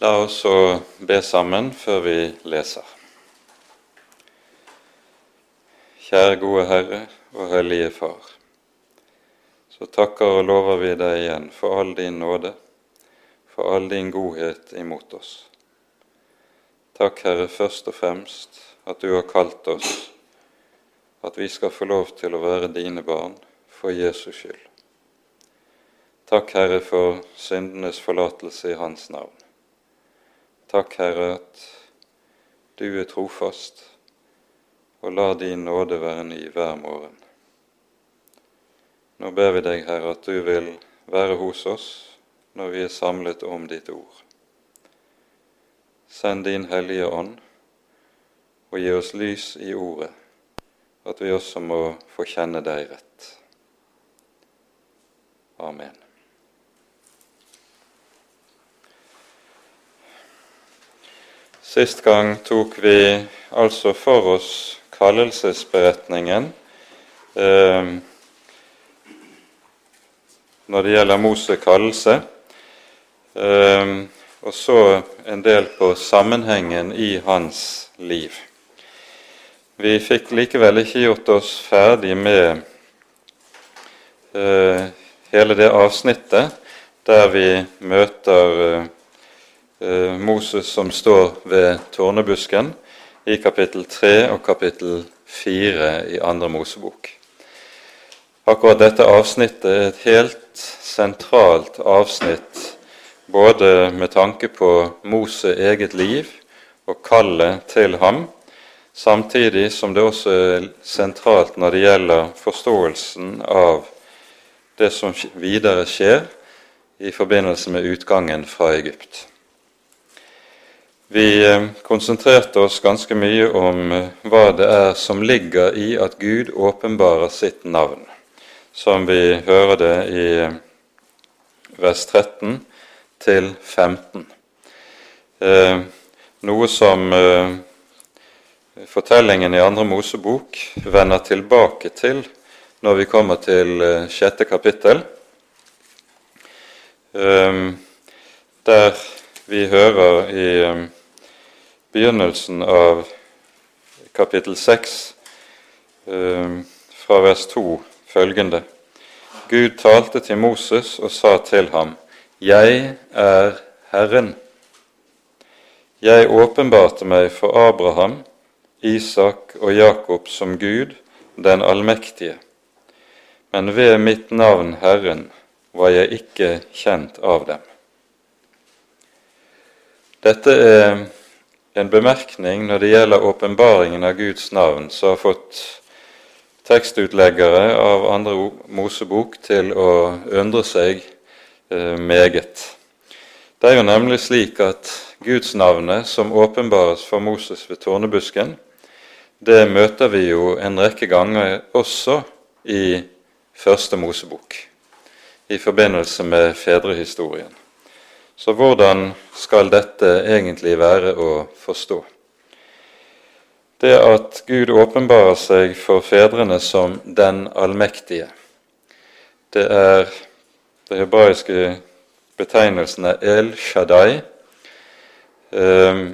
La oss så be sammen før vi leser. Kjære gode Herre og Hellige Far. Så takker og lover vi deg igjen for all din nåde, for all din godhet imot oss. Takk, Herre, først og fremst at du har kalt oss, at vi skal få lov til å være dine barn for Jesus skyld. Takk, Herre, for syndenes forlatelse i Hans navn. Takk, Herre, at du er trofast, og la din nåde være ny hver morgen. Nå ber vi deg, Herre, at du vil være hos oss når vi er samlet om ditt ord. Send din Hellige Ånd og gi oss lys i ordet, at vi også må få kjenne deg rett. Amen. Sist gang tok vi altså for oss kallelsesberetningen eh, når det gjelder Moses kallelse, eh, og så en del på sammenhengen i hans liv. Vi fikk likevel ikke gjort oss ferdig med eh, hele det avsnittet der vi møter eh, Moses som står ved tårnebusken i kapittel 3 og kapittel 4 i andre Mosebok. Akkurat dette avsnittet er et helt sentralt avsnitt både med tanke på Moses eget liv og kallet til ham, samtidig som det også er sentralt når det gjelder forståelsen av det som videre skjer i forbindelse med utgangen fra Egypt. Vi eh, konsentrerte oss ganske mye om eh, hva det er som ligger i at Gud åpenbarer sitt navn, som vi hører det i eh, vers 13 til 15. noe som fortellingen i Andre Mosebok vender tilbake til når vi kommer til sjette kapittel, der vi hører i begynnelsen av kapittel 6, eh, fra vers 2, følgende. Gud talte til Moses og sa til ham, Jeg er Herren. Jeg åpenbarte meg for Abraham, Isak og Jakob som Gud, den allmektige. Men ved mitt navn Herren var jeg ikke kjent av dem. Dette er en bemerkning når det gjelder åpenbaringen av Guds navn, som har fått tekstutleggere av andre Mosebok til å undre seg eh, meget. Det er jo nemlig slik at Guds navnet som åpenbares for Moses ved tårnebusken, det møter vi jo en rekke ganger også i Første Mosebok, i forbindelse med fedrehistorien. Så hvordan skal dette egentlig være å forstå? Det at Gud åpenbarer seg for fedrene som den allmektige, det er det hebraiske betegnelsen er El Shaddai. Ehm,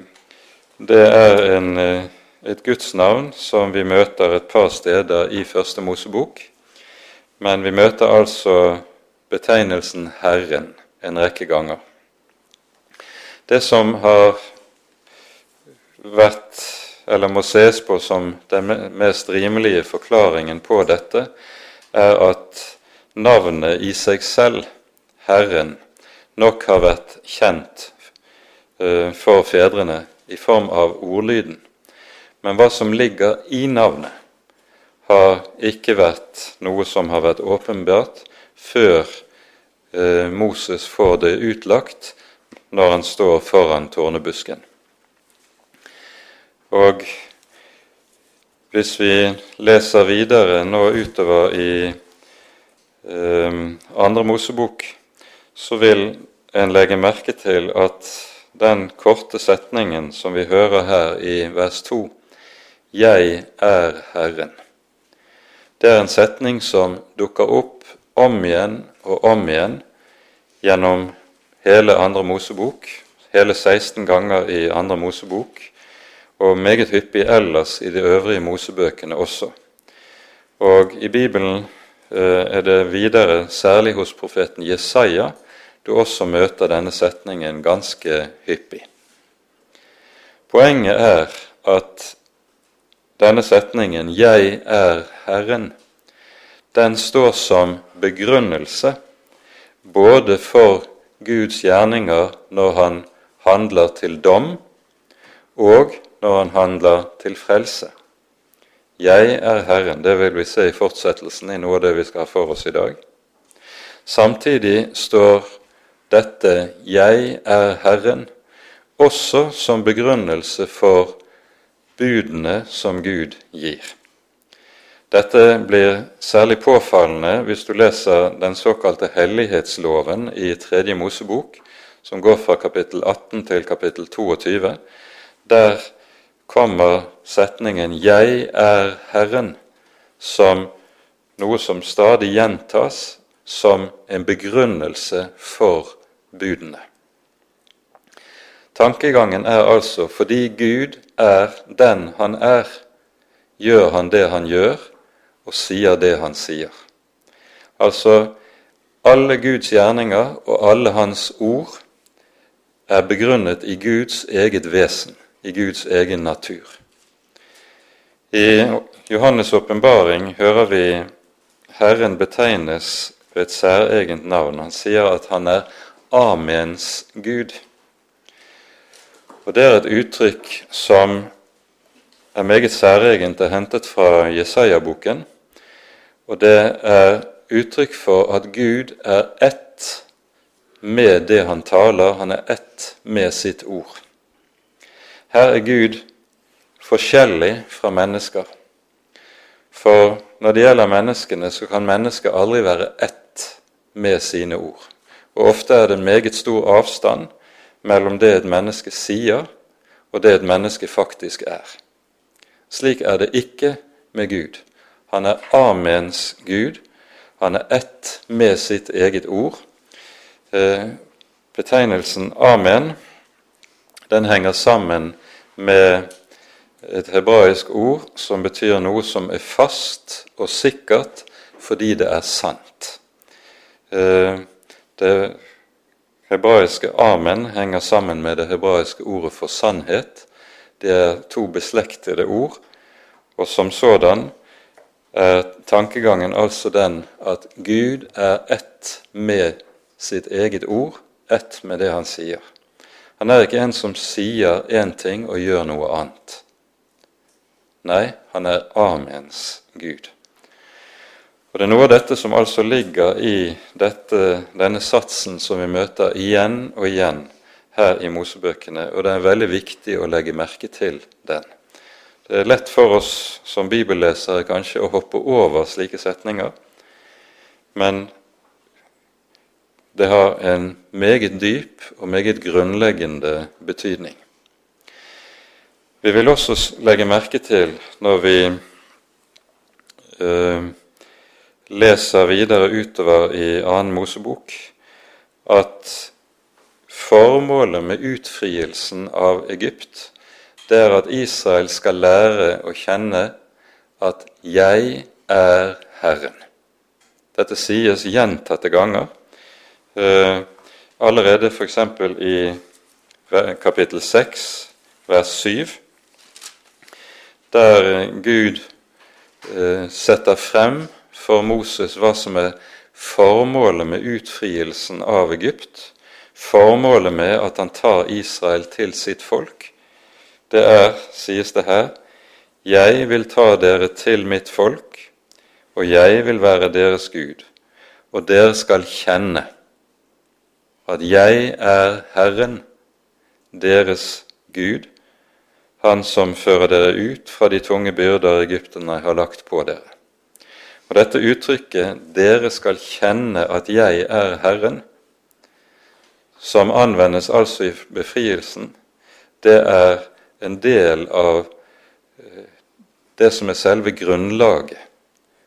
det er en, eh, et gudsnavn som vi møter et par steder i Første Mosebok, men vi møter altså betegnelsen Herren en rekke ganger. Det som har vært, eller må ses på som den mest rimelige forklaringen på dette, er at navnet i seg selv, Herren, nok har vært kjent uh, for fedrene i form av ordlyden. Men hva som ligger i navnet, har ikke vært noe som har vært åpenbart før uh, Moses får det utlagt når han står foran tårnebusken. Og hvis vi leser videre nå utover i eh, andre Mosebok, så vil en legge merke til at den korte setningen som vi hører her i vers 2, 'Jeg er Herren', det er en setning som dukker opp om igjen og om igjen gjennom hele Andre Mosebok, hele 16 ganger i Andre Mosebok, og meget hyppig ellers i de øvrige Mosebøkene også. Og i Bibelen eh, er det videre, særlig hos profeten Jesaja, du også møter denne setningen ganske hyppig. Poenget er at denne setningen 'Jeg er Herren' den står som begrunnelse både for Guds gjerninger når han handler til dom, og når han handler til frelse. Jeg er Herren. Det vil vi se i fortsettelsen i noe av det vi skal ha for oss i dag. Samtidig står dette 'Jeg er Herren' også som begrunnelse for budene som Gud gir. Dette blir særlig påfallende hvis du leser den såkalte hellighetsloven i Tredje Mosebok, som går fra kapittel 18 til kapittel 22. Der kommer setningen 'Jeg er Herren' som noe som stadig gjentas som en begrunnelse for budene. Tankegangen er altså fordi Gud er den han er, gjør han det han gjør, og sier det han sier. Altså alle Guds gjerninger og alle hans ord er begrunnet i Guds eget vesen, i Guds egen natur. I Johannes' åpenbaring hører vi Herren betegnes ved et særegent navn. Han sier at han er Amens Gud. Og Det er et uttrykk som er meget særegent og hentet fra Jesaja-boken. Og det er uttrykk for at Gud er ett med det han taler, han er ett med sitt ord. Her er Gud forskjellig fra mennesker. For når det gjelder menneskene, så kan mennesket aldri være ett med sine ord. Og ofte er det meget stor avstand mellom det et menneske sier, og det et menneske faktisk er. Slik er det ikke med Gud. Han er Amens Gud. Han er ett med sitt eget ord. Eh, betegnelsen Amen den henger sammen med et hebraisk ord som betyr noe som er fast og sikkert fordi det er sant. Eh, det hebraiske amen henger sammen med det hebraiske ordet for sannhet. Det er to beslektede ord, og som sådan er tankegangen altså den at Gud er ett med sitt eget ord, ett med det han sier. Han er ikke en som sier én ting og gjør noe annet. Nei, han er Amens Gud. Og Det er noe av dette som altså ligger i dette, denne satsen som vi møter igjen og igjen her i Mosebøkene, og det er veldig viktig å legge merke til den. Det er lett for oss som bibellesere kanskje å hoppe over slike setninger, men det har en meget dyp og meget grunnleggende betydning. Vi vil også legge merke til når vi eh, leser videre utover i annen Mosebok, at formålet med utfrielsen av Egypt det er at Israel skal lære å kjenne at 'jeg er Herren'. Dette sies gjentatte ganger. Eh, allerede f.eks. i kapittel 6, vers 7, der Gud eh, setter frem for Moses hva som er formålet med utfrielsen av Egypt, formålet med at han tar Israel til sitt folk. Det er, sies det her, jeg vil ta dere til mitt folk, og jeg vil være deres Gud, og dere skal kjenne at jeg er Herren, deres Gud, Han som fører dere ut fra de tunge byrder egypterne har lagt på dere. Og Dette uttrykket 'dere skal kjenne at jeg er Herren', som anvendes altså i befrielsen, det er en del av eh, det som er selve grunnlaget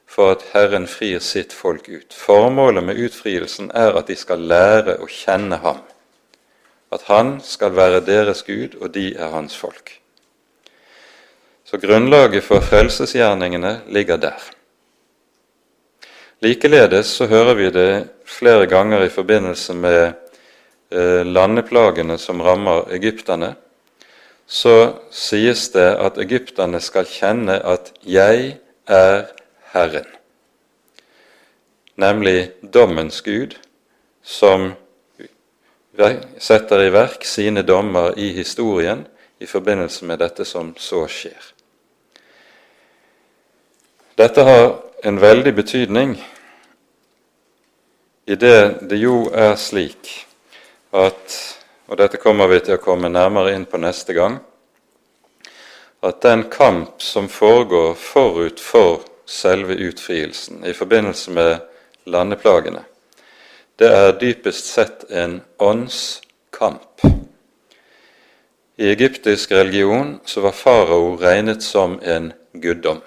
for at Herren frir sitt folk ut. Formålet med utfrielsen er at de skal lære å kjenne ham. at han skal være deres Gud, og de er hans folk. Så grunnlaget for frelsesgjerningene ligger der. Likeledes så hører vi det flere ganger i forbindelse med eh, landeplagene som rammer egypterne. Så sies det at egypterne skal kjenne at 'jeg er Herren', nemlig dommens Gud, som setter i verk sine dommer i historien i forbindelse med dette som så skjer. Dette har en veldig betydning i det det jo er slik at Og dette kommer vi til å komme nærmere inn på neste gang. At den kamp som foregår forut for selve utfrielsen i forbindelse med landeplagene, det er dypest sett en åndskamp. I egyptisk religion så var farao regnet som en guddom.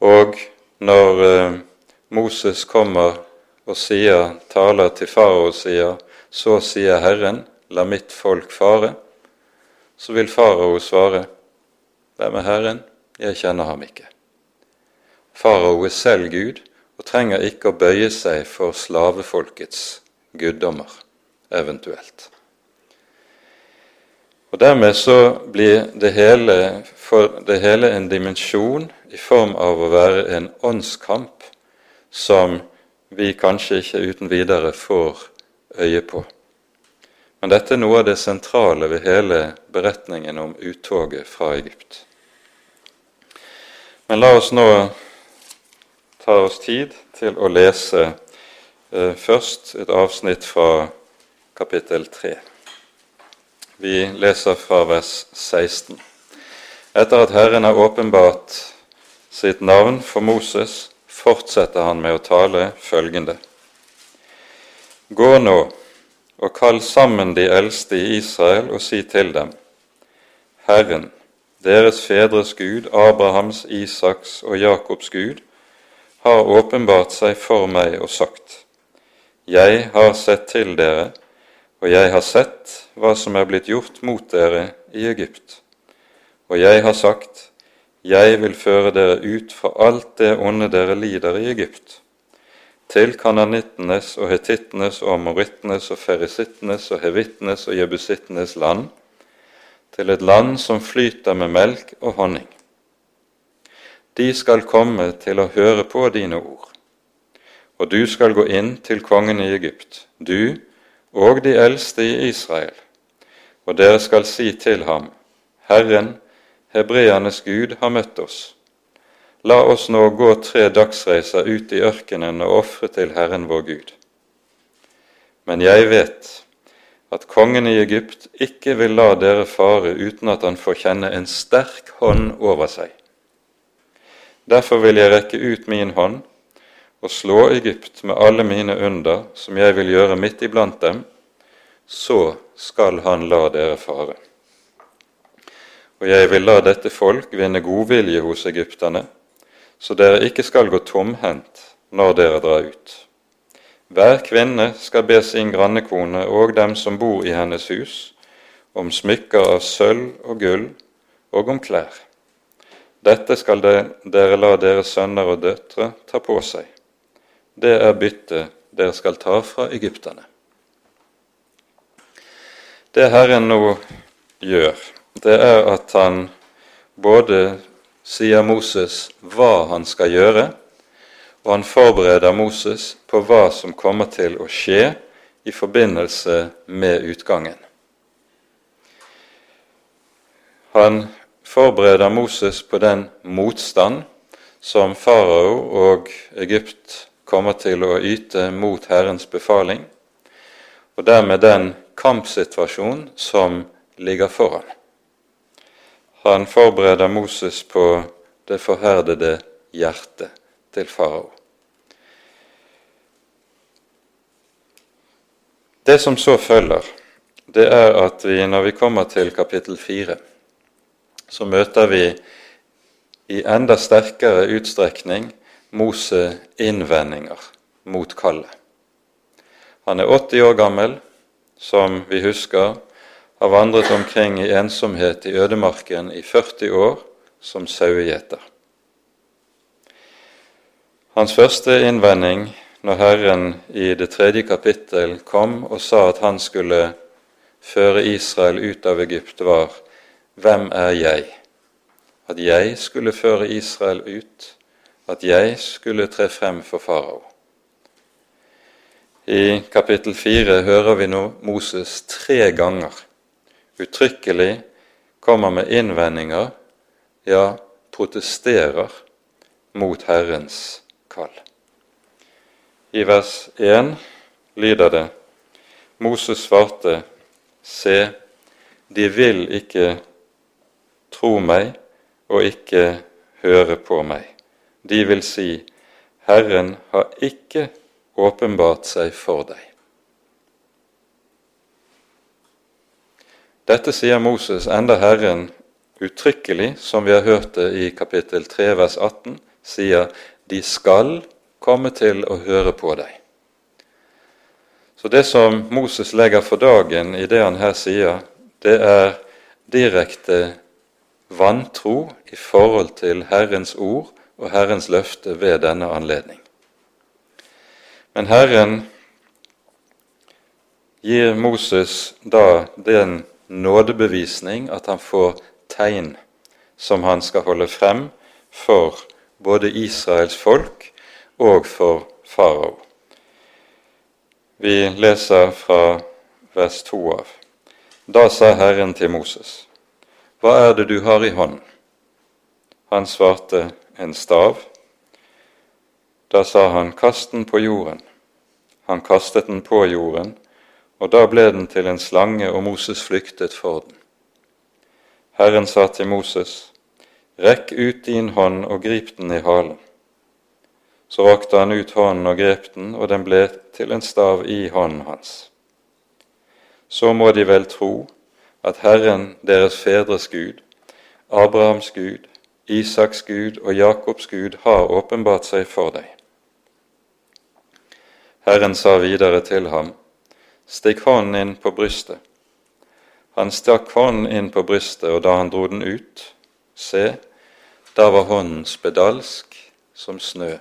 Og når eh, Moses kommer og sier, taler til farao og sier, så sier Herren, la mitt folk fare, så vil farao svare, hvem er Herren? Jeg kjenner ham ikke. Farao er selv Gud og trenger ikke å bøye seg for slavefolkets guddommer, eventuelt. Og Dermed så blir det hele, det hele en dimensjon i form av å være en åndskamp som vi kanskje ikke uten videre får øye på. Men dette er noe av det sentrale ved hele beretningen om uttoget fra Egypt. Men la oss nå ta oss tid til å lese eh, først et avsnitt fra kapittel 3. Vi leser fra vers 16. Etter at Herren har åpenbart sitt navn for Moses, fortsetter han med å tale følgende. Gå nå og kall sammen de eldste i Israel og si til dem:" Herren, deres fedres Gud, Abrahams, Isaks og Jakobs Gud, har åpenbart seg for meg og sagt:" Jeg har sett til dere, og jeg har sett hva som er blitt gjort mot dere i Egypt. Og jeg har sagt:" Jeg vil føre dere ut fra alt det onde dere lider i Egypt, til kananittenes og hetittenes og amorittenes og ferisittenes og hevittenes og jebusittenes land, til et land som flyter med melk og honning. De skal komme til å høre på dine ord, og du skal gå inn til kongen i Egypt, du og de eldste i Israel, og dere skal si til ham, Herren, hebreernes Gud har møtt oss. La oss nå gå tre dagsreiser ut i ørkenen og ofre til Herren vår Gud. Men jeg vet at kongen i Egypt ikke vil la dere fare uten at han får kjenne en sterk hånd over seg. Derfor vil jeg rekke ut min hånd og slå Egypt med alle mine under, som jeg vil gjøre midt iblant dem, så skal han la dere fare og jeg vil la dette folk vinne godvilje hos egypterne, så dere ikke skal gå tomhendt når dere drar ut. Hver kvinne skal be sin grannekone og dem som bor i hennes hus, om smykker av sølv og gull og om klær. Dette skal dere la deres sønner og døtre ta på seg. Det er byttet dere skal ta fra egypterne. Det Herren nå gjør, det er at han både sier Moses hva han skal gjøre, og han forbereder Moses på hva som kommer til å skje i forbindelse med utgangen. Han forbereder Moses på den motstand som farao og Egypt kommer til å yte mot Herrens befaling, og dermed den kampsituasjon som ligger foran. Han forbereder Moses på det forherdede hjertet til farao. Det som så følger, det er at vi, når vi kommer til kapittel fire, så møter vi i enda sterkere utstrekning Mose innvendinger mot kallet. Han er 80 år gammel, som vi husker, har vandret omkring i ensomhet i ødemarken i 40 år som sauegjeter. Hans første innvending når Herren i det tredje kapittel kom og sa at han skulle føre Israel ut av Egypt, var Hvem er jeg? At jeg skulle føre Israel ut, at jeg skulle tre frem for farao. I kapittel fire hører vi nå Moses tre ganger uttrykkelig kommer med innvendinger, ja, protesterer mot Herrens kall. I vers 1 lyder det Moses svarte, Se, de vil ikke tro meg og ikke høre på meg. De vil si, Herren har ikke åpenbart seg for deg. Dette sier Moses enda Herren uttrykkelig, som vi har hørt det i kapittel 3 vers 18, sier de skal komme til å høre på deg. Så det som Moses legger for dagen i det han her sier, det er direkte vantro i forhold til Herrens ord og Herrens løfte ved denne anledning. Men Herren gir Moses da den nådebevisning at han får tegn som han skal holde frem for både Israels folk og for farao. Vi leser fra vers 2 av. Da sa Herren til Moses, Hva er det du har i hånden? Han svarte, En stav. Da sa han, Kast den på jorden. Han kastet den på jorden, og da ble den til en slange, og Moses flyktet for den. Herren sa til Moses, Rekk ut din hånd og grip den i halen. Så rakte han ut hånden og grep den, og den ble til en stav i hånden hans. Så må de vel tro at Herren, deres fedres Gud, Abrahams Gud, Isaks Gud og Jakobs Gud har åpenbart seg for deg. Herren sa videre til ham, Stikk hånden inn på brystet. Han stakk hånden inn på brystet, og da han dro den ut, se, da var hånden spedalsk som snø.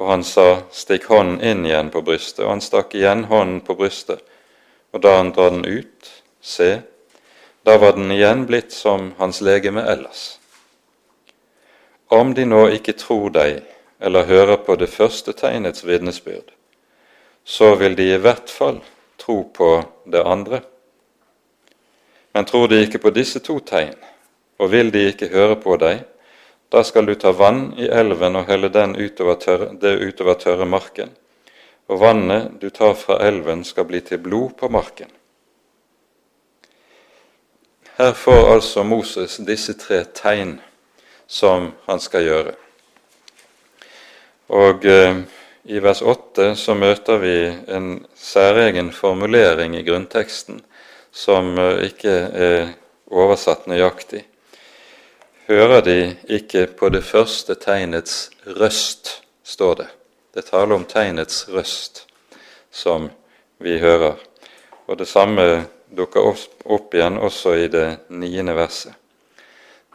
Og han sa, stikk hånden inn igjen på brystet, og han stakk igjen hånden på brystet, og da han drar den ut, se, da var den igjen blitt som hans legeme ellers. Om de nå ikke tror deg eller hører på det første tegnets vitnesbyrd, så vil de i hvert fall tro på det andre. Men tror de ikke på disse to tegn, og vil de ikke høre på deg, da skal du ta vann i elven og helle den utover tørre, det utover tørre marken, og vannet du tar fra elven, skal bli til blod på marken. Her får altså Moses disse tre tegn som han skal gjøre. Og eh, i vers 8 så møter vi en særegen formulering i grunnteksten som eh, ikke er oversatt nøyaktig. Hører de ikke på det første tegnets røst, står det. Det taler om tegnets røst som vi hører. Og det samme dukker opp igjen også i det niende verset.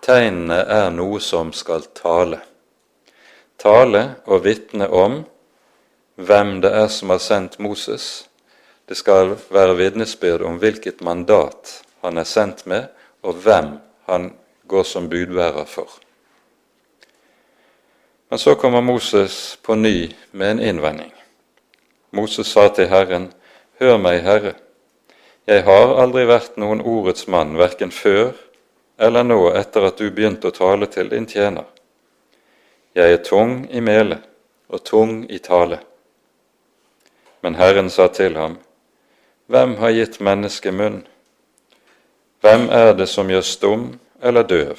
Tegnene er noe som skal tale. Tale og vitne om hvem det er som har sendt Moses. Det skal være vitnesbyrd om hvilket mandat han er sendt med, og hvem han går som budbærer for. Men så kommer Moses på ny med en innvending. Moses sa til Herren, Hør meg, Herre, jeg har aldri vært noen ordets mann, verken før eller nå etter at du begynte å tale til din tjener. Jeg er tung i melet og tung i tale. Men Herren sa til ham, Hvem har gitt mennesket munn? Hvem er det som gjør stum eller døv,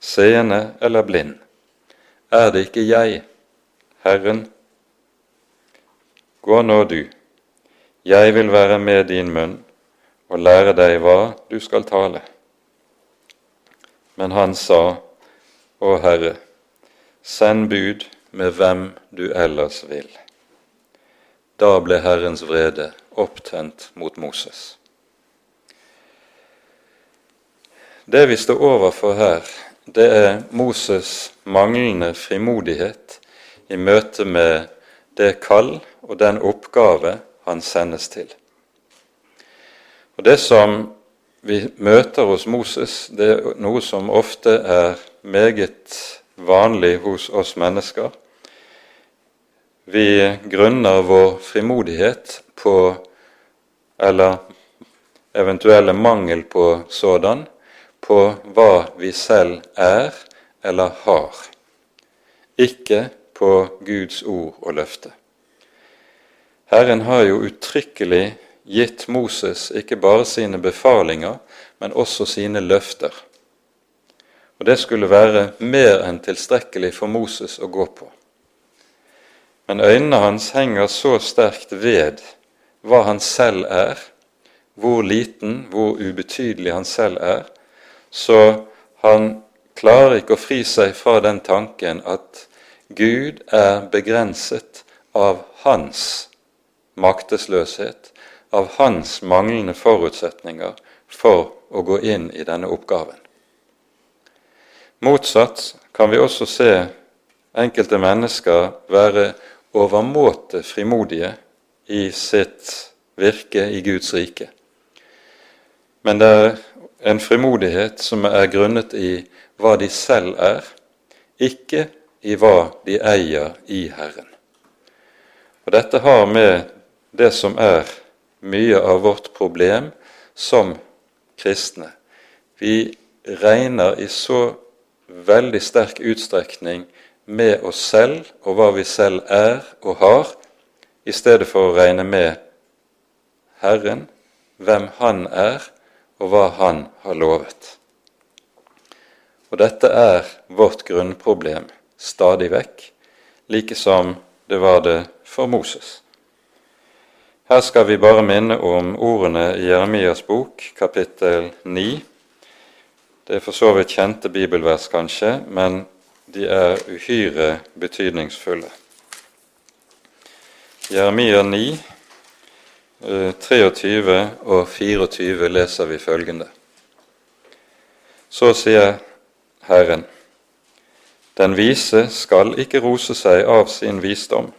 seende eller blind? Er det ikke jeg, Herren? Gå nå, du, jeg vil være med din munn og lære deg hva du skal tale. Men han sa, Å Herre, send bud med hvem du ellers vil. Da ble Herrens vrede opptent mot Moses. Det vi står overfor her, det er Moses' manglende frimodighet i møte med det kall og den oppgave han sendes til. Og Det som vi møter hos Moses, det er noe som ofte er meget vanlig hos oss mennesker. Vi grunner vår frimodighet på, eller eventuelle mangel på sådan, på hva vi selv er eller har, ikke på Guds ord og løfte. Herren har jo uttrykkelig gitt Moses ikke bare sine befalinger, men også sine løfter. Og Det skulle være mer enn tilstrekkelig for Moses å gå på. Men øynene hans henger så sterkt ved hva han selv er, hvor liten, hvor ubetydelig han selv er, så han klarer ikke å fri seg fra den tanken at Gud er begrenset av hans maktesløshet, av hans manglende forutsetninger for å gå inn i denne oppgaven. Motsatt kan vi også se enkelte mennesker være overmåte frimodige i sitt virke i Guds rike. Men det er en frimodighet som er grunnet i hva de selv er, ikke i hva de eier i Herren. Og Dette har med det som er mye av vårt problem som kristne. Vi regner i så veldig sterk utstrekning med oss selv og hva vi selv er og har, i stedet for å regne med Herren, hvem Han er, og hva Han har lovet. Og dette er vårt grunnproblem stadig vekk, like som det var det for Moses. Her skal vi bare minne om ordene i Jeremias bok, kapittel 9. Det er for så vidt kjente bibelvers, kanskje, men de er uhyre betydningsfulle. Jeremia 9, 23 eh, og 24 leser vi følgende. Så sier Herren, den vise skal ikke rose seg av sin visdom.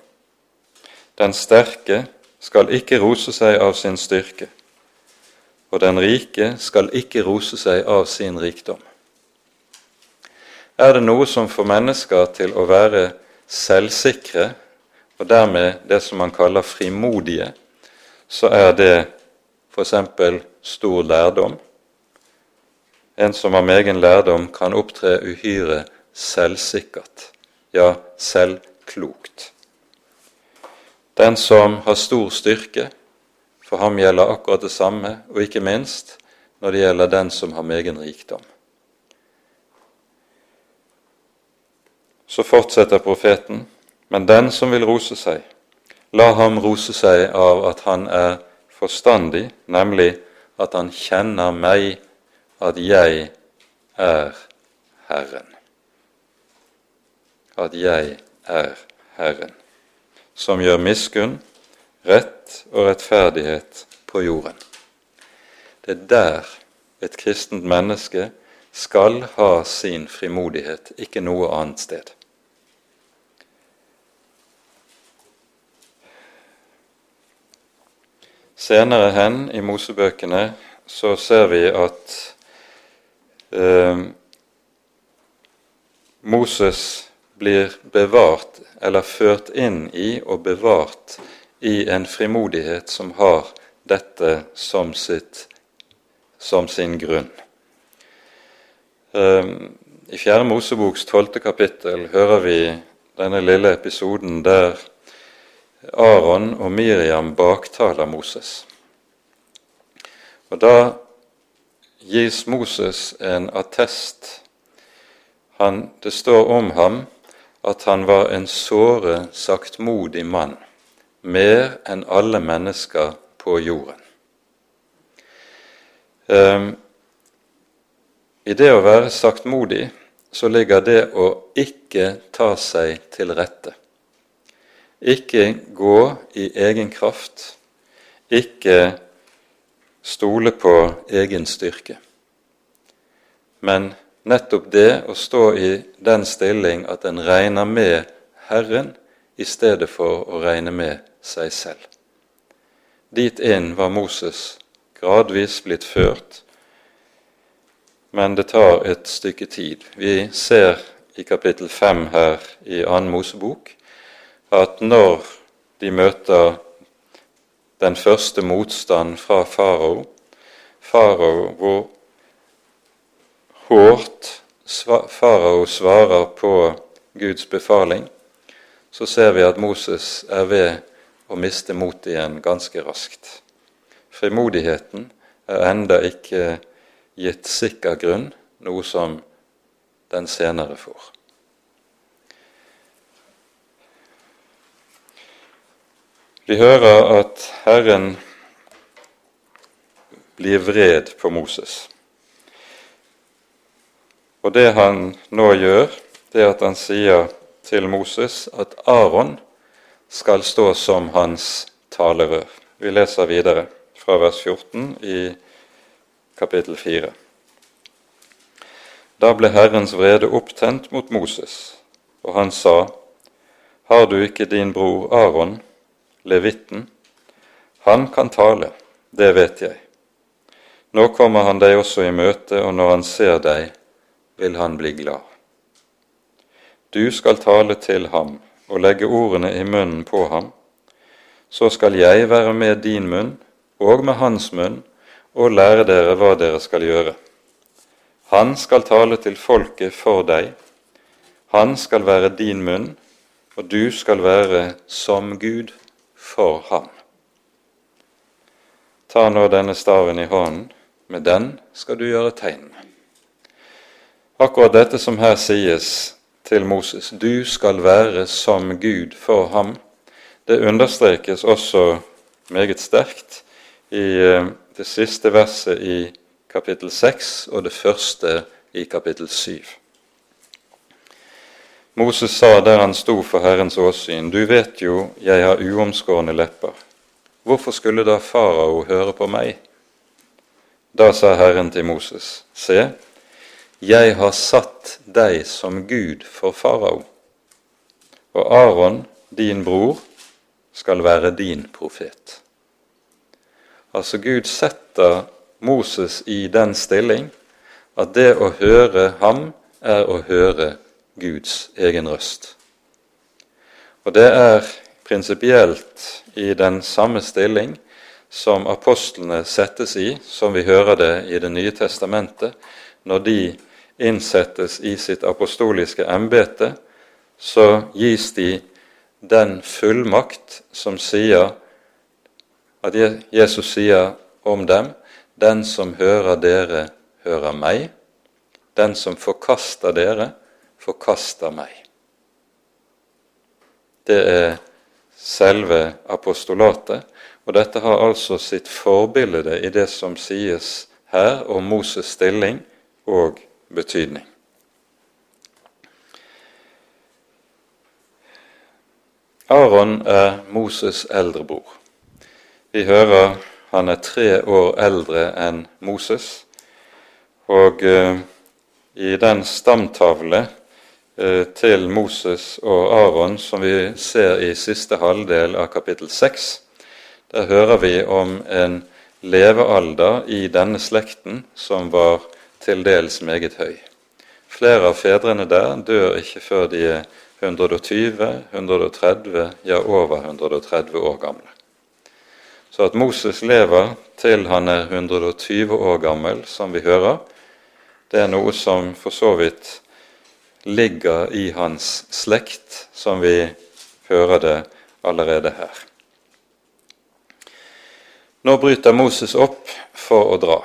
Den sterke skal ikke rose seg av sin styrke, og den rike skal ikke rose seg av sin rikdom. Er det noe som får mennesker til å være selvsikre, og dermed det som man kaller frimodige, så er det f.eks. stor lærdom. En som har megen lærdom, kan opptre uhyre selvsikkert, ja, selvklokt. Den som har stor styrke, for ham gjelder akkurat det samme, og ikke minst når det gjelder den som har megen rikdom. Så fortsetter profeten, men den som vil rose seg, La ham rose seg av at han er forstandig, nemlig at han kjenner meg, at jeg er Herren. At jeg er Herren, som gjør miskunn, rett og rettferdighet på jorden. Det er der et kristent menneske skal ha sin frimodighet, ikke noe annet sted. Senere hen i Mosebøkene så ser vi at eh, Moses blir bevart, eller ført inn i og bevart i en frimodighet som har dette som, sitt, som sin grunn. Eh, I Fjerde Moseboks tolvte kapittel hører vi denne lille episoden der Aron og Miriam baktaler Moses. Og Da gis Moses en attest. Han, det står om ham at han var en såre, saktmodig mann, mer enn alle mennesker på jorden. Um, I det å være saktmodig så ligger det å ikke ta seg til rette. Ikke gå i egen kraft, ikke stole på egen styrke, men nettopp det å stå i den stilling at en regner med Herren i stedet for å regne med seg selv. Dit inn var Moses gradvis blitt ført, men det tar et stykke tid. Vi ser i kapittel 5 her i annen Mosebok at når de møter den første motstand fra farao, farao hvor hårdt farao svarer på Guds befaling, så ser vi at Moses er ved å miste motet igjen ganske raskt. Frimodigheten er enda ikke gitt sikker grunn, noe som den senere får. Vi hører at Herren blir vred på Moses. Og det han nå gjør, det er at han sier til Moses at Aron skal stå som hans talerør. Vi leser videre fra vers 14 i kapittel 4. Da ble Herrens vrede opptent mot Moses, og han sa, Har du ikke din bror Aron, levitten? Han kan tale, det vet jeg. Nå kommer han deg også i møte, og når han ser deg, vil han bli glad. Du skal tale til ham og legge ordene i munnen på ham. Så skal jeg være med din munn og med hans munn og lære dere hva dere skal gjøre. Han skal tale til folket for deg. Han skal være din munn, og du skal være som Gud for ham. Ta nå denne staven i hånden, med den skal du gjøre tegn. Akkurat dette som her sies, til Moses. Du skal være som Gud for ham. Det understrekes også meget sterkt i eh, det siste verset i kapittel 6 og det første i kapittel 7. Moses sa der han sto for Herrens åsyn, du vet jo jeg har uomskårne lepper. Hvorfor skulle da farao høre på meg? Da sa Herren til Moses, se, jeg har satt deg som Gud for farao, og Aron, din bror, skal være din profet. Altså Gud setter Moses i den stilling at det å høre ham er å høre Guds egen røst. Og det er prinsipielt i den samme stilling som apostlene settes i, som vi hører det i Det nye testamentet, når de innsettes i sitt apostoliske embete, så gis de den fullmakt som sier at Jesus sier om dem den som hører dere, hører meg. Den som forkaster dere, forkaster meg. Det er selve apostolatet, og dette har altså sitt forbilde i det som sies her om Moses' stilling og betydning. Aron er Moses' eldrebror. Vi hører han er tre år eldre enn Moses. Og eh, i den stamtavle til Moses og Aron som vi ser i siste halvdel av kapittel 6, der hører vi om en levealder i denne slekten som var til dels meget høy. Flere av fedrene der dør ikke før de er 120, 130, ja over 130 år gamle. Så at Moses lever til han er 120 år gammel, som vi hører, det er noe som for så vidt ligger i hans slekt, som vi hører det allerede her. Nå bryter Moses opp for å dra.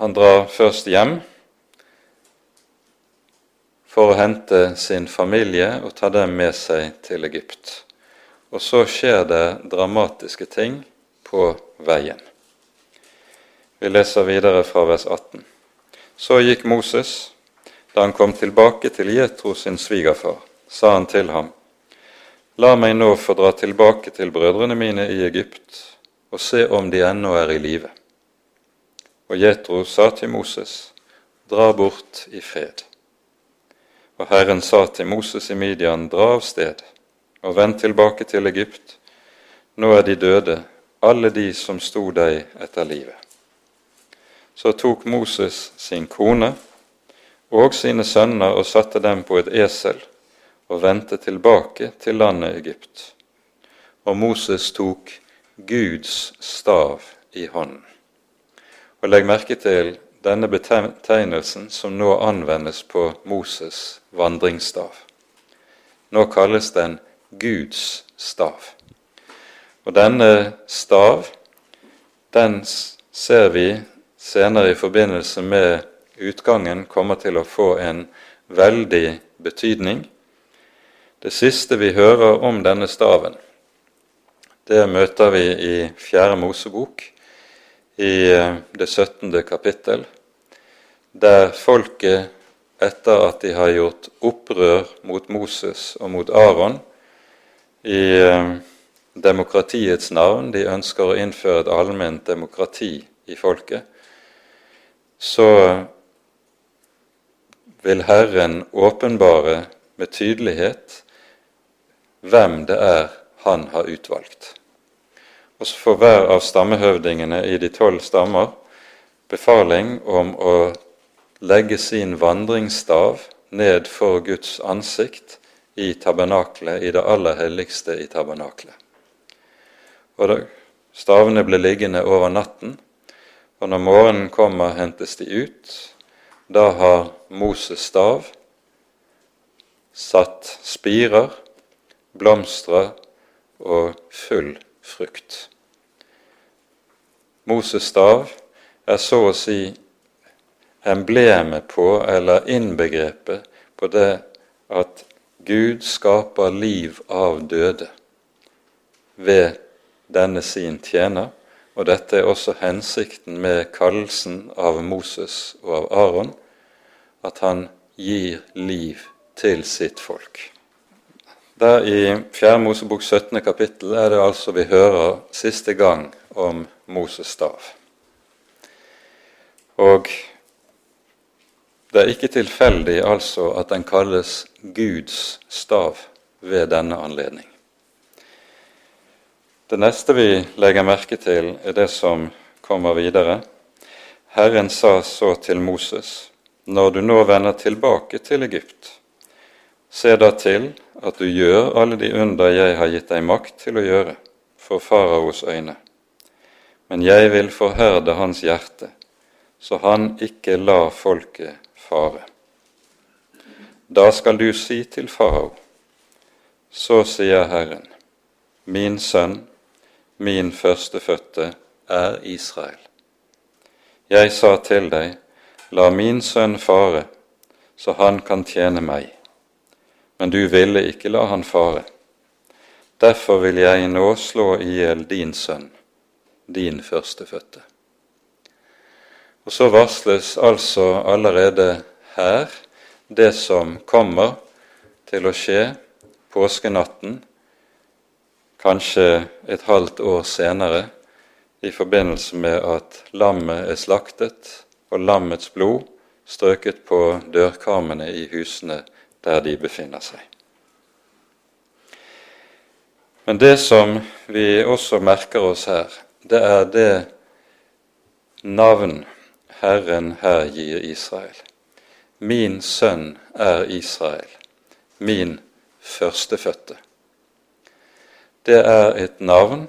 Han drar først hjem for å hente sin familie og ta dem med seg til Egypt. Og så skjer det dramatiske ting på veien. Vi leser videre fra vers 18. Så gikk Moses. Da han kom tilbake til Jetro sin svigerfar, sa han til ham, La meg nå få dra tilbake til brødrene mine i Egypt, og se om de ennå er i live. Og Jetro sa til Moses, dra bort i fred. Og Herren sa til Moses i Midian, dra av sted og vend tilbake til Egypt. Nå er de døde, alle de som sto deg etter livet. Så tok Moses sin kone og sine sønner og satte dem på et esel og vendte tilbake til landet Egypt. Og Moses tok Guds stav i hånden. Og Legg merke til denne betegnelsen som nå anvendes på Moses' vandringsstav. Nå kalles den Guds stav. Og denne stav, den ser vi senere i forbindelse med utgangen kommer til å få en veldig betydning. Det siste vi hører om denne staven, det møter vi i Fjerde Mosebok, i eh, det 17. kapittel, der folket, etter at de har gjort opprør mot Moses og mot Aron i eh, demokratiets navn, de ønsker å innføre et allment demokrati i folket, så vil Herren åpenbare med tydelighet hvem det er han har utvalgt. Og så får hver av stammehøvdingene i de tolv stammer befaling om å legge sin vandringsstav ned for Guds ansikt i tabernaklet, i det aller helligste i tabernaklet. Og Stavene ble liggende over natten, og når morgenen kommer, hentes de ut, da har Moses stav satt spirer, blomstre og full frukt. Moses stav er så å si emblemet på, eller innbegrepet på det at Gud skaper liv av døde ved denne sin tjener, og dette er også hensikten med kallelsen av Moses og av Aron, at han gir liv til sitt folk. Der I 4. Mosebok 17. kapittel er det altså vi hører siste gang om Moses stav. Og det er ikke tilfeldig altså at den kalles Guds stav ved denne anledning. Det neste vi legger merke til, er det som kommer videre. Herren sa så til Moses:" når du nå vender tilbake til Egypt, se da til at du gjør alle de under jeg har gitt deg makt til å gjøre, for faraos øyne. Men jeg vil forherde hans hjerte, så han ikke lar folket fare. Da skal du si til farao, så sier Herren, min sønn, min førstefødte, er Israel. Jeg sa til deg, La min sønn fare, så han kan tjene meg. Men du ville ikke la han fare. Derfor vil jeg nå slå i hjel din sønn, din førstefødte. Og så varsles altså allerede her det som kommer til å skje påskenatten, kanskje et halvt år senere, i forbindelse med at lammet er slaktet og lammets blod strøket på dørkarmene i husene der de befinner seg. Men det som vi også merker oss her, det er det navn Herren her gir Israel. Min sønn er Israel, min førstefødte. Det er et navn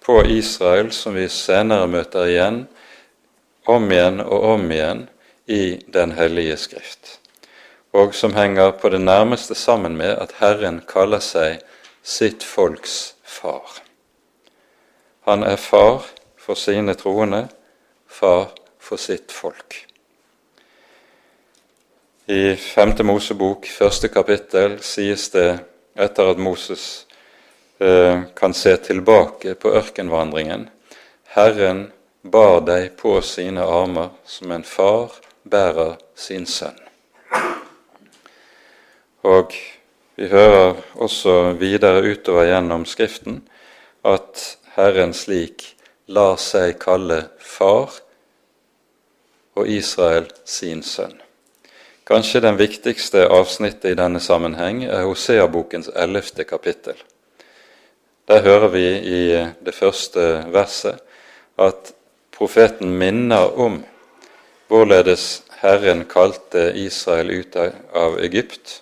på Israel som vi senere møter igjen om igjen og om igjen i Den hellige skrift, og som henger på det nærmeste sammen med at Herren kaller seg sitt folks far. Han er far for sine troende, far for sitt folk. I femte Mosebok, første kapittel, sies det etter at Moses kan se tilbake på ørkenvandringen Herren bar deg på sine armer som en far bærer sin sønn. Og vi hører også videre utover gjennom Skriften at Herren slik lar seg kalle far og Israel sin sønn. Kanskje den viktigste avsnittet i denne sammenheng er Hoseabokens ellevte kapittel. Der hører vi i det første verset at profeten minner om hvorledes Herren kalte Israel ut av Egypt.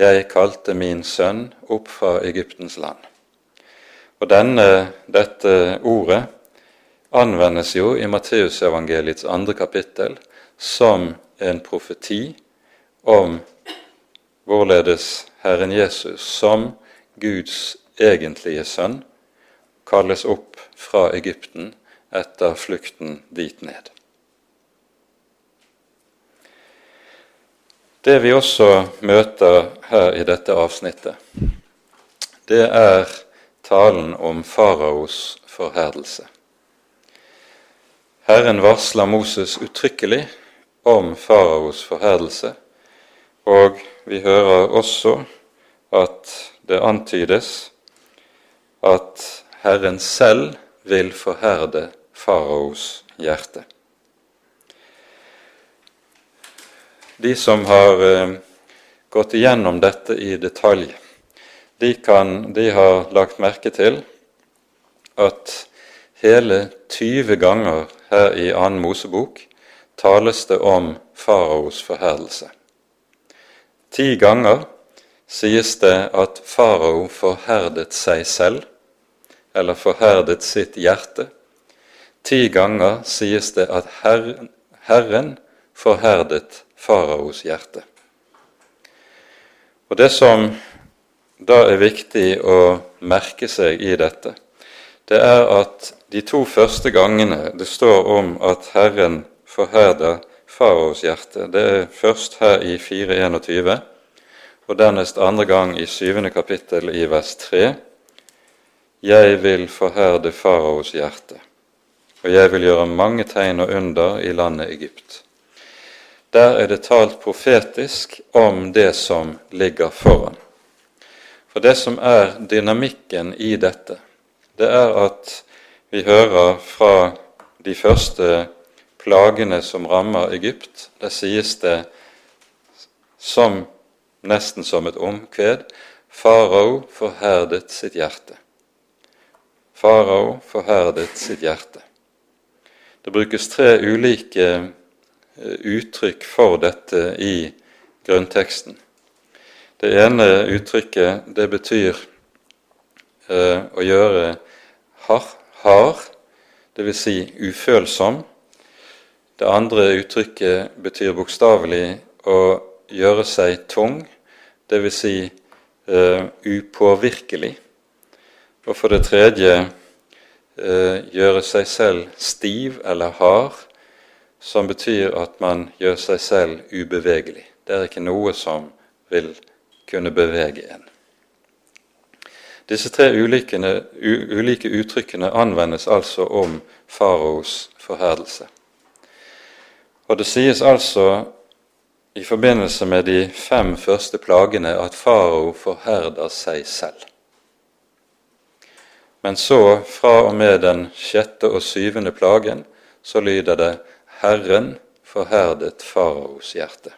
Jeg kalte min sønn opp fra Egyptens land. Og denne, dette ordet anvendes jo i Matteusevangeliets andre kapittel som en profeti om hvorledes Herren Jesus som Guds egentlige sønn kalles opp fra Egypten etter flukten dit ned. Det vi også møter her i dette avsnittet, det er talen om faraos forherdelse. Herren varsler Moses uttrykkelig om faraos forherdelse, og vi hører også at det antydes at Herren selv vil forherde faraos hjerte. De som har eh, gått igjennom dette i detalj, de, kan, de har lagt merke til at hele 20 ganger her i annen Mosebok tales det om faraos forherdelse. Ti ganger sies det at farao forherdet seg selv, eller forherdet sitt hjerte. Ti ganger sies det at Herren, Herren forherdet faraos hjerte. Og Det som da er viktig å merke seg i dette, det er at de to første gangene det står om at Herren forherder faraos hjerte. Det er først her i 4.21, og dernest andre gang i syvende kapittel i vers 3. Jeg vil forherde faraos hjerte, og jeg vil gjøre mange tegn og under i landet Egypt. Der er det talt profetisk om det som ligger foran. For det som er dynamikken i dette, det er at vi hører fra de første plagene som rammer Egypt. Der sies det som, nesten som et omkved farao forherdet sitt hjerte. Farao forherdet sitt hjerte. Det brukes tre ulike eh, uttrykk for dette i grunnteksten. Det ene uttrykket det betyr eh, å gjøre hard, hard dvs. Si ufølsom, det andre uttrykket betyr bokstavelig å gjøre seg tung, dvs. Si, eh, upåvirkelig. Og for det tredje uh, gjøre seg selv stiv eller hard, som betyr at man gjør seg selv ubevegelig. Det er ikke noe som vil kunne bevege en. Disse tre ulike, ulike uttrykkene anvendes altså om faraos forherdelse. Og det sies altså i forbindelse med de fem første plagene at farao forherder seg selv. Men så, fra og med den sjette og syvende plagen, så lyder det Herren forherdet faraos hjerte.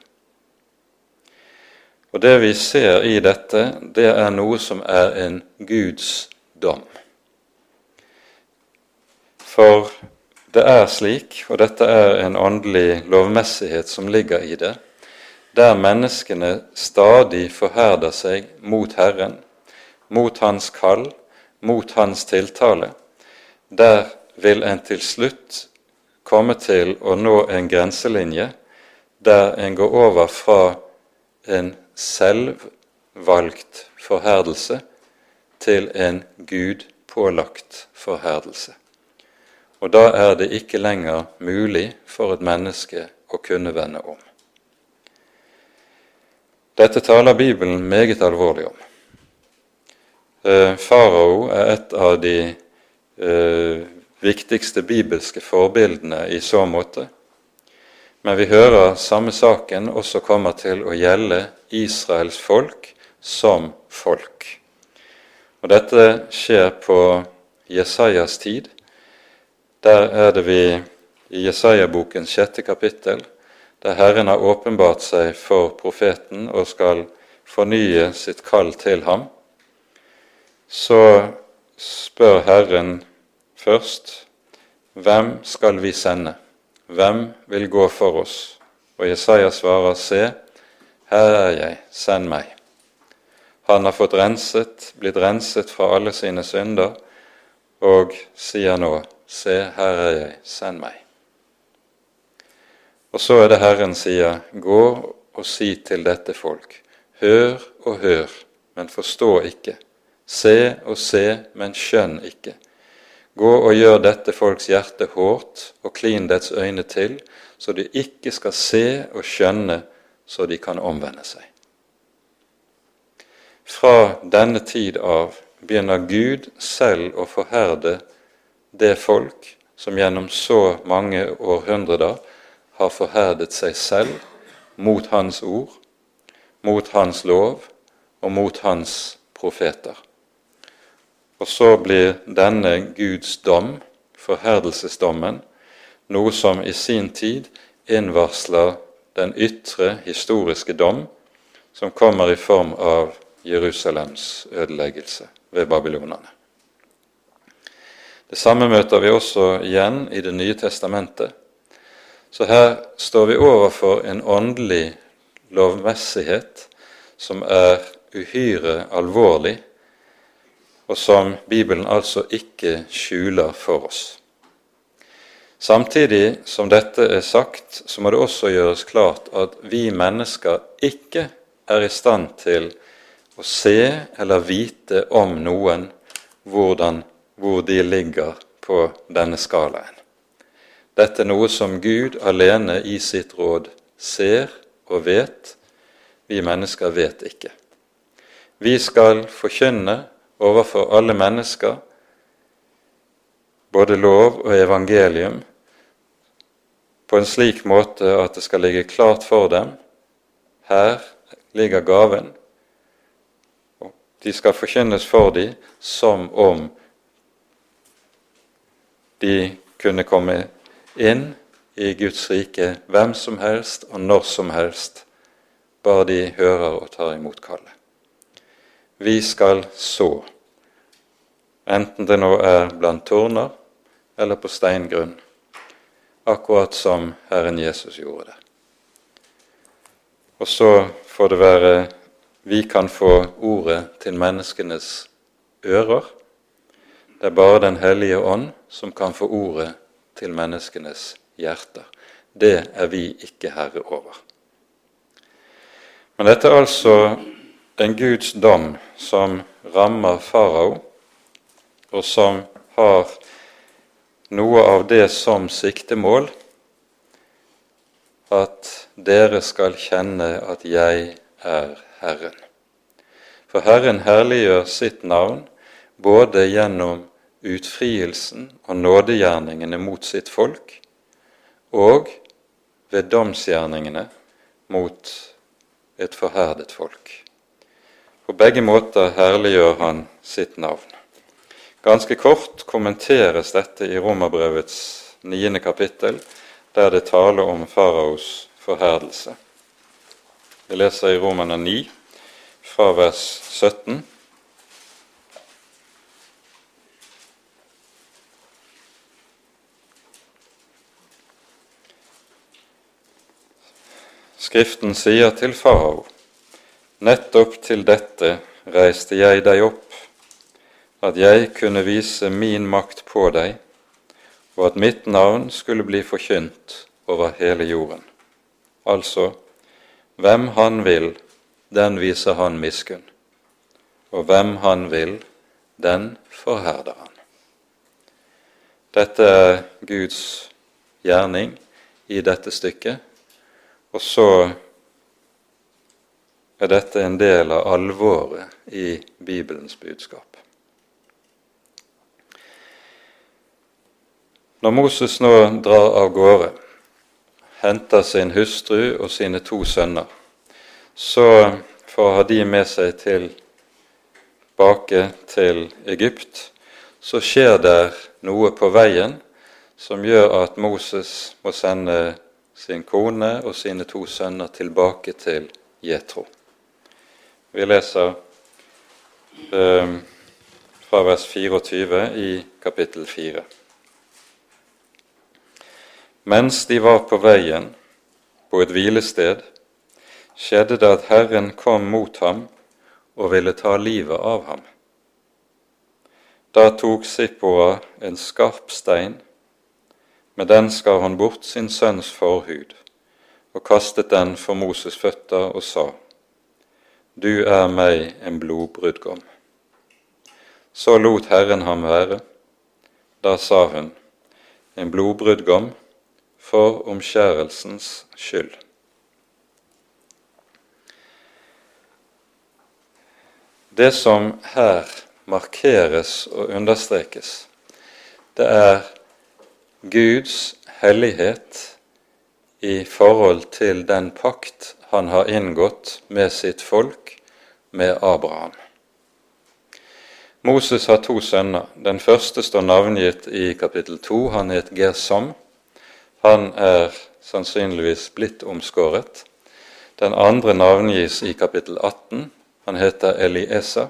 Og Det vi ser i dette, det er noe som er en Guds dom. For det er slik, og dette er en åndelig lovmessighet som ligger i det, der menneskene stadig forherder seg mot Herren, mot Hans kall, mot Hans tiltale, der vil en til slutt komme til å nå en grenselinje der en går over fra en selvvalgt forherdelse til en gudpålagt forherdelse. Og da er det ikke lenger mulig for et menneske å kunne vende om. Dette taler Bibelen meget alvorlig om. Eh, farao er et av de eh, viktigste bibelske forbildene i så måte. Men vi hører samme saken også kommer til å gjelde Israels folk som folk. Og Dette skjer på Jesajas tid, Der er det vi i Jesaja-bokens sjette kapittel, der Herren har åpenbart seg for profeten og skal fornye sitt kall til ham, så spør Herren først hvem skal vi sende? Hvem vil gå for oss? Og Jesaja svarer, se, her er jeg, send meg. Han har fått renset, blitt renset fra alle sine synder, og sier nå, se, her er jeg, send meg. Og så er det Herren sier, gå og si til dette folk, hør og hør, men forstå ikke, se og se, men skjønn ikke. Gå og gjør dette folks hjerte hårdt, og klin dets øyne til, så de ikke skal se og skjønne, så de kan omvende seg. Fra denne tid av begynner Gud selv å forherde det folk som gjennom så mange århundrer har forherdet seg selv mot Hans ord, mot Hans lov og mot Hans profeter. Og så blir denne Guds dom, forherdelsesdommen, noe som i sin tid innvarsler den ytre historiske dom, som kommer i form av Jerusalems ødeleggelse ved babylonerne. Det samme møter vi også igjen i Det nye testamentet. Så her står vi overfor en åndelig lovmessighet som er uhyre alvorlig, og som Bibelen altså ikke skjuler for oss. Samtidig som dette er sagt, så må det også gjøres klart at vi mennesker ikke er i stand til å se eller vite om noen hvordan, hvor de ligger på denne skalaen. Dette er noe som Gud alene i sitt råd ser og vet. Vi mennesker vet ikke. Vi skal forkynne overfor alle mennesker både lov og evangelium på en slik måte at det skal ligge klart for dem. Her ligger gaven, de skal forkynnes for dem som om de kunne komme inn i Guds rike hvem som helst og når som helst, bare de hører og tar imot kallet. Vi skal så, enten det nå er blant tårner eller på steingrunn, akkurat som Herren Jesus gjorde det. Og så får det være vi kan få ordet til menneskenes ører. Det er bare Den hellige ånd som kan få ordet til menneskenes hjerter. Det er vi ikke herre over. Men dette er altså en Guds dom som rammer farao, og som har noe av det som siktemål at dere skal kjenne at jeg er Herren. For Herren herliggjør sitt navn både gjennom utfrielsen og nådegjerningene mot sitt folk og ved domsgjerningene mot et forherdet folk. På begge måter herliggjør han sitt navn. Ganske kort kommenteres dette i Romerbrevets niende kapittel, der det taler om faraos forherdelse. Vi leser i Romerne 9, fra vers 17. Skriften sier til farao, nettopp til dette reiste jeg deg opp, at jeg kunne vise min makt på deg, og at mitt navn skulle bli forkynt over hele jorden. Altså, hvem han vil, den viser han miskunn, og hvem han vil, den forherder han. Dette er Guds gjerning i dette stykket, og så er dette en del av alvoret i Bibelens budskap. Når Moses nå drar av gårde, henter sin hustru og sine to sønner, så for å ha de med seg tilbake til Egypt, så skjer det noe på veien som gjør at Moses må sende sin kone og sine to sønner tilbake til Jetro. Vi leser eh, fra vers 24 i kapittel 4. Mens de var på veien på et hvilested, skjedde det at Herren kom mot ham og ville ta livet av ham. Da tok Sippoa en skarp stein, med den skar han bort sin sønns forhud og kastet den for Moses' føtter og sa:" Du er meg en blodbrudgom. Så lot Herren ham være. Da sa hun, en blodbrudgom for omskjærelsens skyld. Det som her markeres og understrekes, det er Guds hellighet i forhold til den pakt han har inngått med sitt folk, med Abraham. Moses har to sønner. Den første står navngitt i kapittel 2. Han het Gersom. Han er sannsynligvis blitt omskåret. Den andre navngis i kapittel 18. Han heter Eliesa.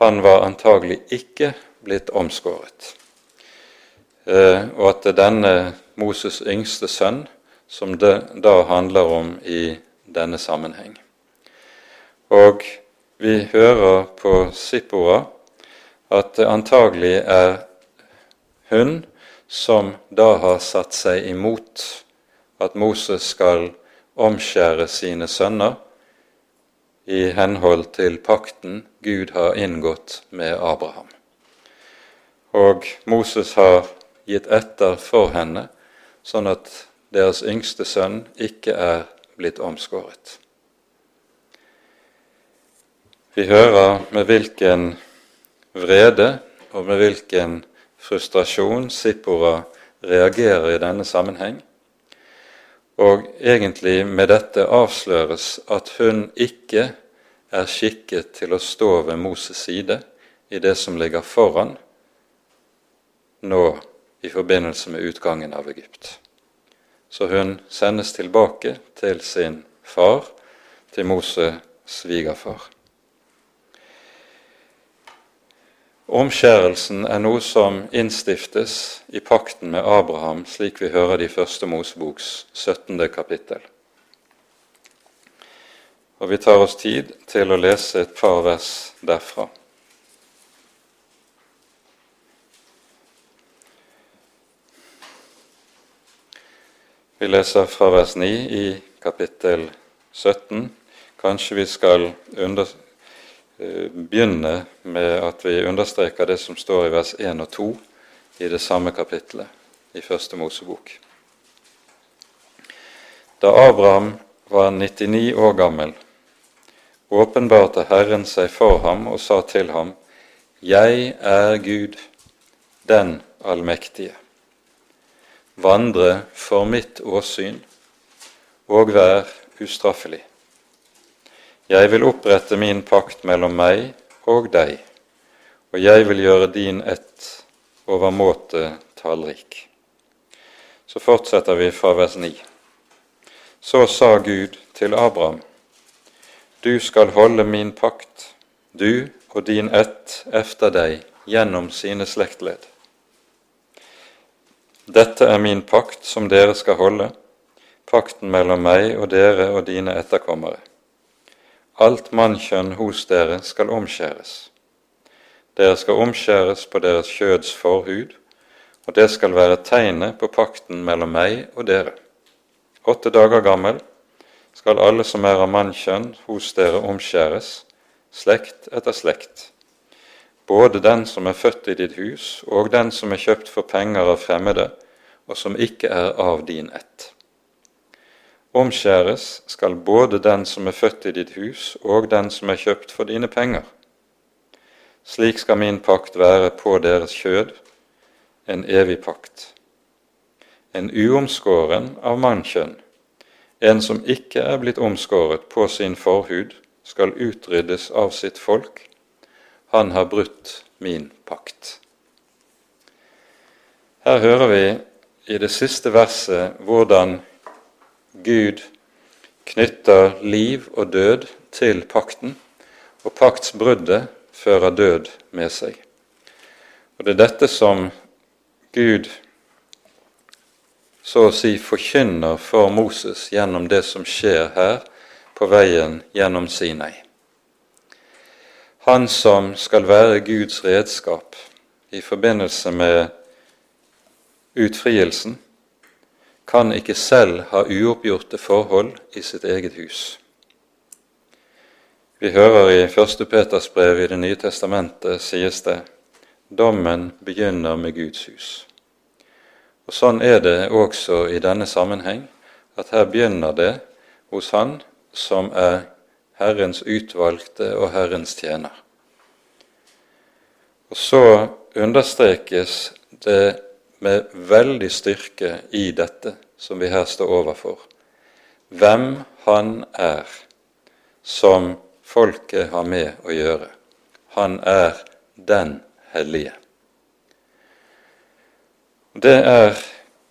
Han var antagelig ikke blitt omskåret. Eh, og at det er denne Moses' yngste sønn som det da handler om i denne sammenheng. Og vi hører på Sippora at det antagelig er hun som da har satt seg imot at Moses skal omskjære sine sønner i henhold til pakten Gud har inngått med Abraham. Og Moses har gitt etter for henne, sånn at deres yngste sønn ikke er blitt omskåret. Vi hører med hvilken vrede og med hvilken frustrasjon Sippora reagerer i denne sammenheng. Og egentlig med dette avsløres at hun ikke er skikket til å stå ved Moses' side i det som ligger foran nå i forbindelse med utgangen av Egypt. Så hun sendes tilbake til sin far, til Moses' svigerfar. Omskjærelsen er noe som innstiftes i pakten med Abraham, slik vi hører det i Første Moseboks 17. kapittel. Og Vi tar oss tid til å lese et par vers derfra. Vi leser fra vers 9 i kapittel 17. Kanskje vi skal under, begynne med at vi understreker det som står i vers 1 og 2 i det samme kapittelet i Første Mosebok. Da Abraham var 99 år gammel, åpenbarte Herren seg for ham og sa til ham, Jeg er Gud, den allmektige. Vandre for mitt åsyn og vær ustraffelig. Jeg vil opprette min pakt mellom meg og deg, og jeg vil gjøre din ett overmåte tallrik. Så fortsetter vi fra vers 9. Så sa Gud til Abraham, du skal holde min pakt, du og din ett efter deg gjennom sine slektledd. Dette er min pakt som dere skal holde, pakten mellom meg og dere og dine etterkommere alt mannkjønn hos dere skal omskjæres. Dere skal omskjæres på deres kjøds forhud, og det skal være tegnet på pakten mellom meg og dere. Åtte dager gammel skal alle som er av mannkjønn hos dere omskjæres, slekt etter slekt. Både den som er født i ditt hus, og den som er kjøpt for penger av fremmede, og som ikke er av din ett. Omskjæres skal både den som er født i ditt hus, og den som er kjøpt for dine penger. Slik skal min pakt være på deres kjød, en evig pakt. En uomskåren av mannkjønn, en som ikke er blitt omskåret på sin forhud, skal utryddes av sitt folk. Han har brutt min pakt. Her hører vi i det siste verset hvordan Gud knytter liv og død til pakten, og paktsbruddet fører død med seg. Og Det er dette som Gud så å si forkynner for Moses gjennom det som skjer her på veien gjennom Sinai. Han som skal være Guds redskap i forbindelse med utfrielsen, kan ikke selv ha uoppgjorte forhold i sitt eget hus. Vi hører i 1. Peters brev i Det nye testamentet sies det dommen begynner med Guds hus. Og Sånn er det også i denne sammenheng, at her begynner det hos Han som er Herrens utvalgte og Herrens tjener. Og så understrekes det med veldig styrke i dette som vi her står overfor, hvem Han er som folket har med å gjøre. Han er den hellige. Det er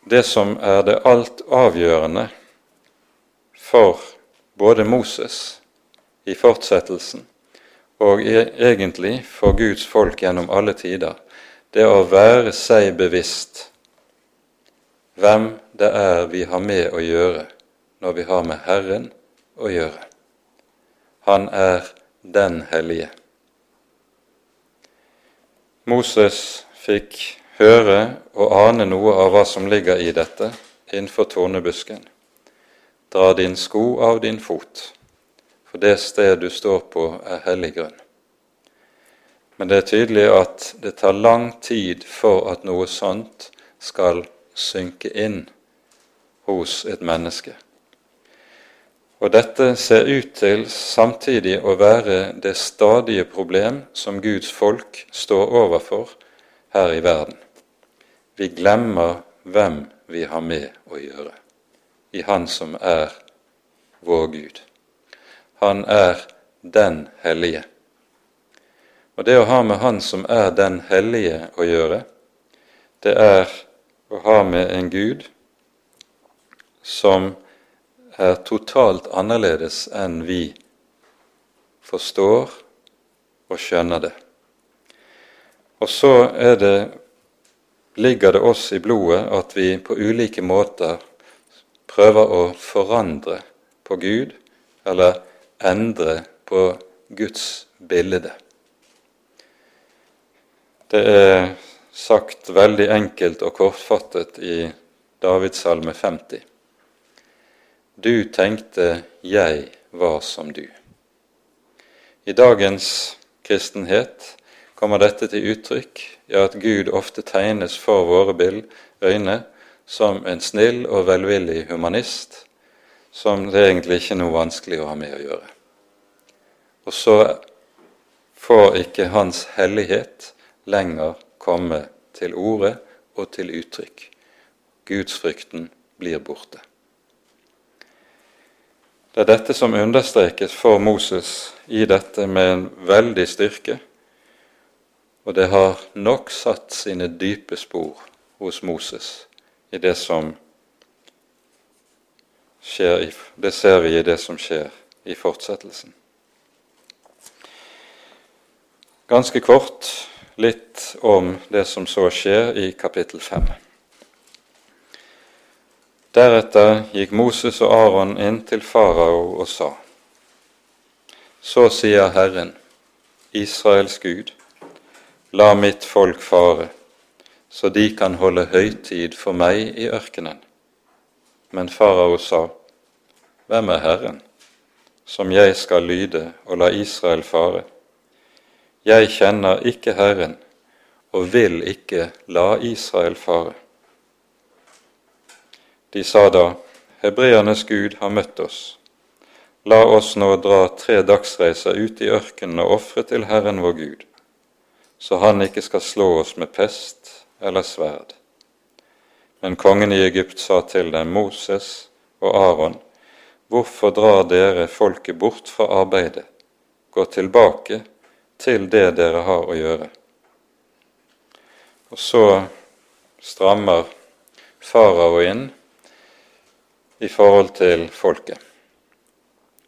det som er det alt avgjørende for både Moses i fortsettelsen og e- egentlig for Guds folk gjennom alle tider, det å være seg bevisst hvem det er vi har med å gjøre når vi har med Herren å gjøre. Han er den hellige. Moses fikk høre og ane noe av hva som ligger i dette innenfor tornebusken. Dra din sko av din fot, for det sted du står på, er hellig grunn. Men det er tydelig at det tar lang tid for at noe sånt skal synke inn hos et menneske. Og dette ser ut til samtidig å være det stadige problem som Guds folk står overfor her i verden. Vi glemmer hvem vi har med å gjøre, i Han som er vår Gud. Han er den hellige. Og det å ha med Han som er den hellige å gjøre, det er å ha med en Gud som er totalt annerledes enn vi forstår og skjønner det. Og så det, ligger det oss i blodet at vi på ulike måter prøver å forandre på Gud, eller endre på Guds bilde. Det er sagt veldig enkelt og kortfattet i Davidssalme 50. Du tenkte jeg var som du. I dagens kristenhet kommer dette til uttrykk i at Gud ofte tegnes for våre øyne som en snill og velvillig humanist, som det egentlig ikke er noe vanskelig å ha med å gjøre. Og så får ikke Hans hellighet lenger komme til orde og til uttrykk. Gudsfrykten blir borte. Det er dette som understrekes for Moses i dette med en veldig styrke, og det har nok satt sine dype spor hos Moses i det som skjer i, Det ser vi i det som skjer i fortsettelsen. Ganske kort litt om det som så skjer i kapittel 5. Deretter gikk Moses og Aron inn til farao og sa:" Så sier Herren, Israels Gud, la mitt folk fare, så de kan holde høytid for meg i ørkenen. Men farao sa, Hvem er Herren, som jeg skal lyde og la Israel fare? Jeg kjenner ikke Herren og vil ikke la Israel fare. De sa da, Hebreernes Gud har møtt oss. La oss nå dra tre dagsreiser ut i ørkenen og ofre til Herren vår Gud, så Han ikke skal slå oss med pest eller sverd. Men kongen i Egypt sa til dem, Moses og Aron, hvorfor drar dere folket bort fra arbeidet? Gå tilbake til det dere har å gjøre. Og så strammer farao inn i forhold til folket.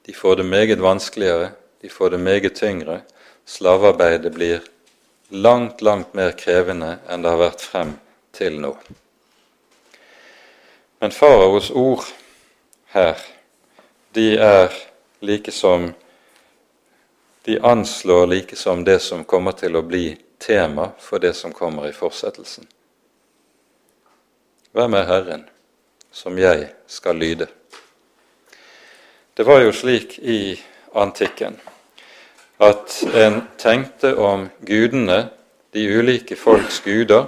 De får det meget vanskeligere, de får det meget tyngre. Slavearbeidet blir langt, langt mer krevende enn det har vært frem til nå. Men faraos ord her, de er like som De anslår like som det som kommer til å bli tema for det som kommer i fortsettelsen. Hvem er Herren som jeg skal lyde? Det var jo slik i antikken at en tenkte om gudene, de ulike folks guder,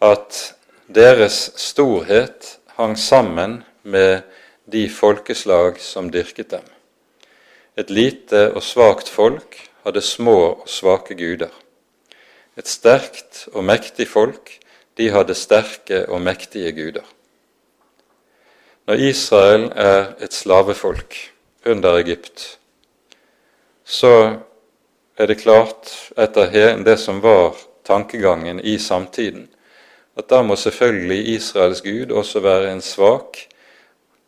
at deres storhet hang sammen med de folkeslag som dyrket dem. Et lite og svakt folk hadde små og svake guder. Et sterkt og mektig folk, de hadde sterke og mektige guder. Når Israel er et slavefolk under Egypt, så er det klart, etter det som var tankegangen i samtiden, at da må selvfølgelig Israels Gud også være en svak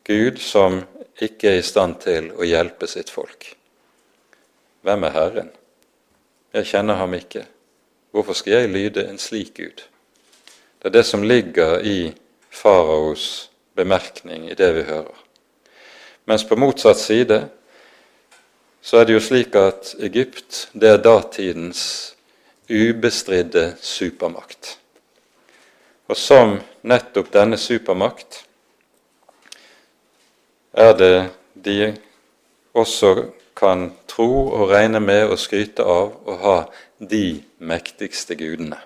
Gud som ikke er i stand til å hjelpe sitt folk. Hvem er Herren? Jeg kjenner ham ikke. Hvorfor skal jeg lyde en slik Gud? Det er det som ligger i faraos bemerkning i det vi hører. Mens på motsatt side så er det jo slik at Egypt det er datidens ubestridde supermakt. Og som nettopp denne supermakt er det de også kan tro og regne med og skryte av å ha de mektigste gudene.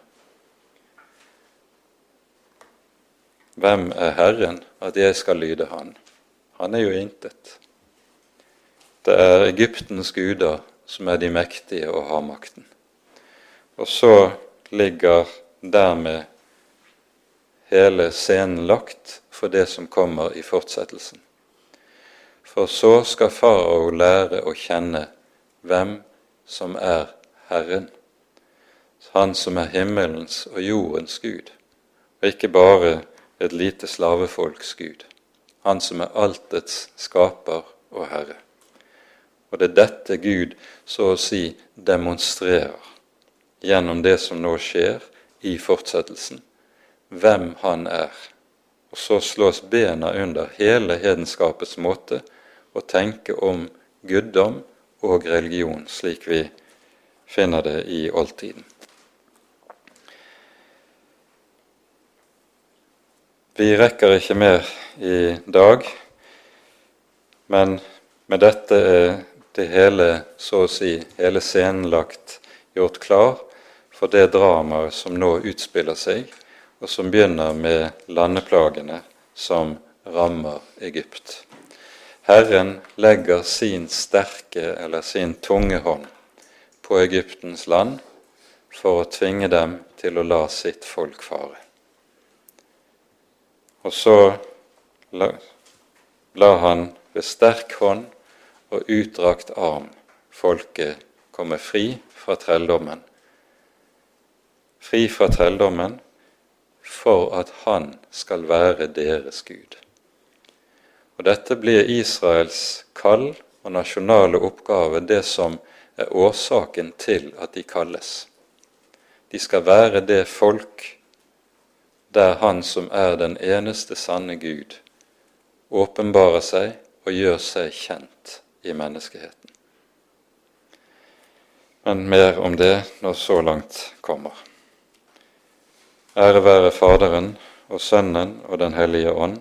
Hvem er Herren, at jeg skal lyde Han? Han er jo intet. Det er Egyptens guder som er de mektige og har makten. Og så ligger dermed hele scenen lagt for det som kommer i fortsettelsen. For så skal farao lære å kjenne hvem som er Herren, Han som er himmelens og jordens Gud, og ikke bare et lite slavefolks Gud, Han som er altets skaper og Herre. Og det er dette Gud så å si demonstrerer gjennom det som nå skjer i fortsettelsen, hvem Han er. Og så slås bena under hele hedenskapets måte å tenke om guddom og religion, slik vi finner det i oldtiden. Vi rekker ikke mer i dag, men med dette er det hele, så å si, hele scenen lagt gjort klar for det dramaet som nå utspiller seg, og som begynner med landeplagene som rammer Egypt. Herren legger sin sterke eller sin tunge hånd på Egyptens land for å tvinge dem til å la sitt folk fare. Og så la, la han ved sterk hånd og utdrakt arm folket komme fri fra trelldommen. Fri fra trelldommen for at han skal være deres Gud. Og Dette blir Israels kall og nasjonale oppgave, det som er årsaken til at de kalles. De skal være det folk der Han som er den eneste sanne Gud, åpenbarer seg og gjør seg kjent i menneskeheten. Men mer om det når så langt kommer. Ære være Faderen og Sønnen og Den hellige ånd,